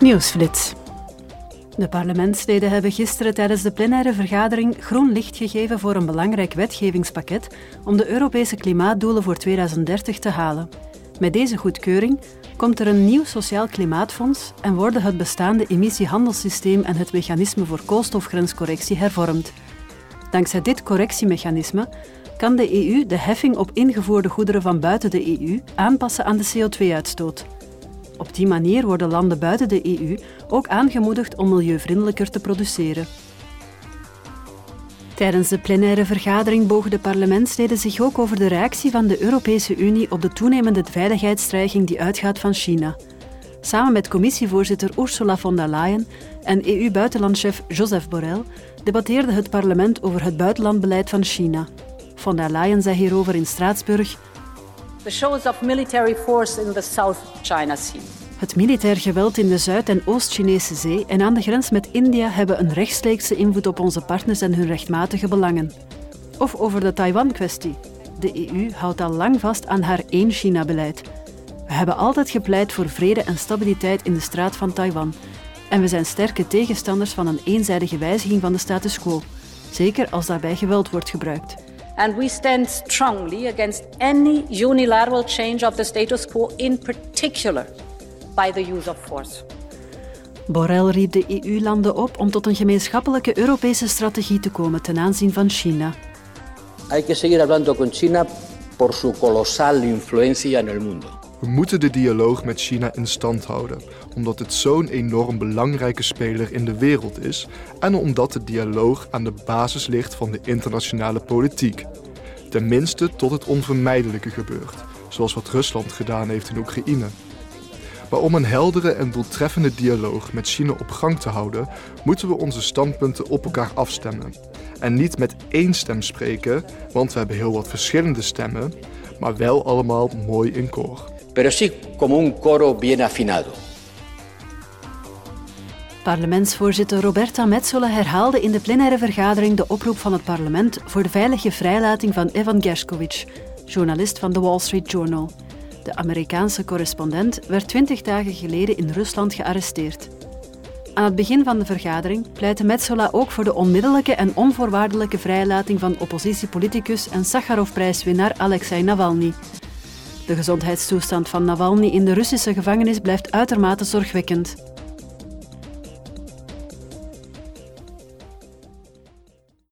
Nieuwsflits. De parlementsleden hebben gisteren tijdens de plenaire vergadering groen licht gegeven voor een belangrijk wetgevingspakket om de Europese klimaatdoelen voor 2030 te halen. Met deze goedkeuring komt er een nieuw sociaal klimaatfonds en worden het bestaande emissiehandelssysteem en het mechanisme voor koolstofgrenscorrectie hervormd. Dankzij dit correctiemechanisme kan de EU de heffing op ingevoerde goederen van buiten de EU aanpassen aan de CO2-uitstoot. Op die manier worden landen buiten de EU ook aangemoedigd om milieuvriendelijker te produceren. Tijdens de plenaire vergadering bogen de parlementsleden zich ook over de reactie van de Europese Unie op de toenemende veiligheidsdreiging die uitgaat van China. Samen met commissievoorzitter Ursula von der Leyen en EU-buitenlandchef Joseph Borrell debatteerde het parlement over het buitenlandbeleid van China. Von der Leyen zei hierover in Straatsburg the shows of military force in the South China Sea. Het militair geweld in de Zuid- en Oost-Chinese Zee en aan de grens met India hebben een rechtstreekse invloed op onze partners en hun rechtmatige belangen. Of over de Taiwan-kwestie. De EU houdt al lang vast aan haar één-China-beleid. We hebben altijd gepleit voor vrede en stabiliteit in de straat van Taiwan. En we zijn sterke tegenstanders van een eenzijdige wijziging van de status quo, zeker als daarbij geweld wordt gebruikt and we stand strongly against any unilateral change of the status quo, in particular by the use of force. Borrell riep de EU-landen op om tot een gemeenschappelijke Europese strategie te komen ten aanzien van China. Hay que seguir hablando con China por su colosal influencia en el mundo. We moeten de dialoog met China in stand houden, omdat het zo'n enorm belangrijke speler in de wereld is en omdat de dialoog aan de basis ligt van de internationale politiek. Tenminste tot het onvermijdelijke gebeurt, zoals wat Rusland gedaan heeft in Oekraïne. Maar om een heldere en doeltreffende dialoog met China op gang te houden, moeten we onze standpunten op elkaar afstemmen. En niet met één stem spreken, want we hebben heel wat verschillende stemmen, maar wel allemaal mooi in koor. Pero sí como un coro bien afinado. Parlementsvoorzitter Roberta Metsola herhaalde in de plenaire vergadering de oproep van het parlement voor de veilige vrijlating van Evan Gershkovich, journalist van The Wall Street Journal. De Amerikaanse correspondent werd twintig dagen geleden in Rusland gearresteerd. Aan het begin van de vergadering pleitte Metsola ook voor de onmiddellijke en onvoorwaardelijke vrijlating van oppositiepoliticus en Sakharovprijswinnaar Alexei Navalny. De gezondheidstoestand van Navalny in de Russische gevangenis blijft uitermate zorgwekkend.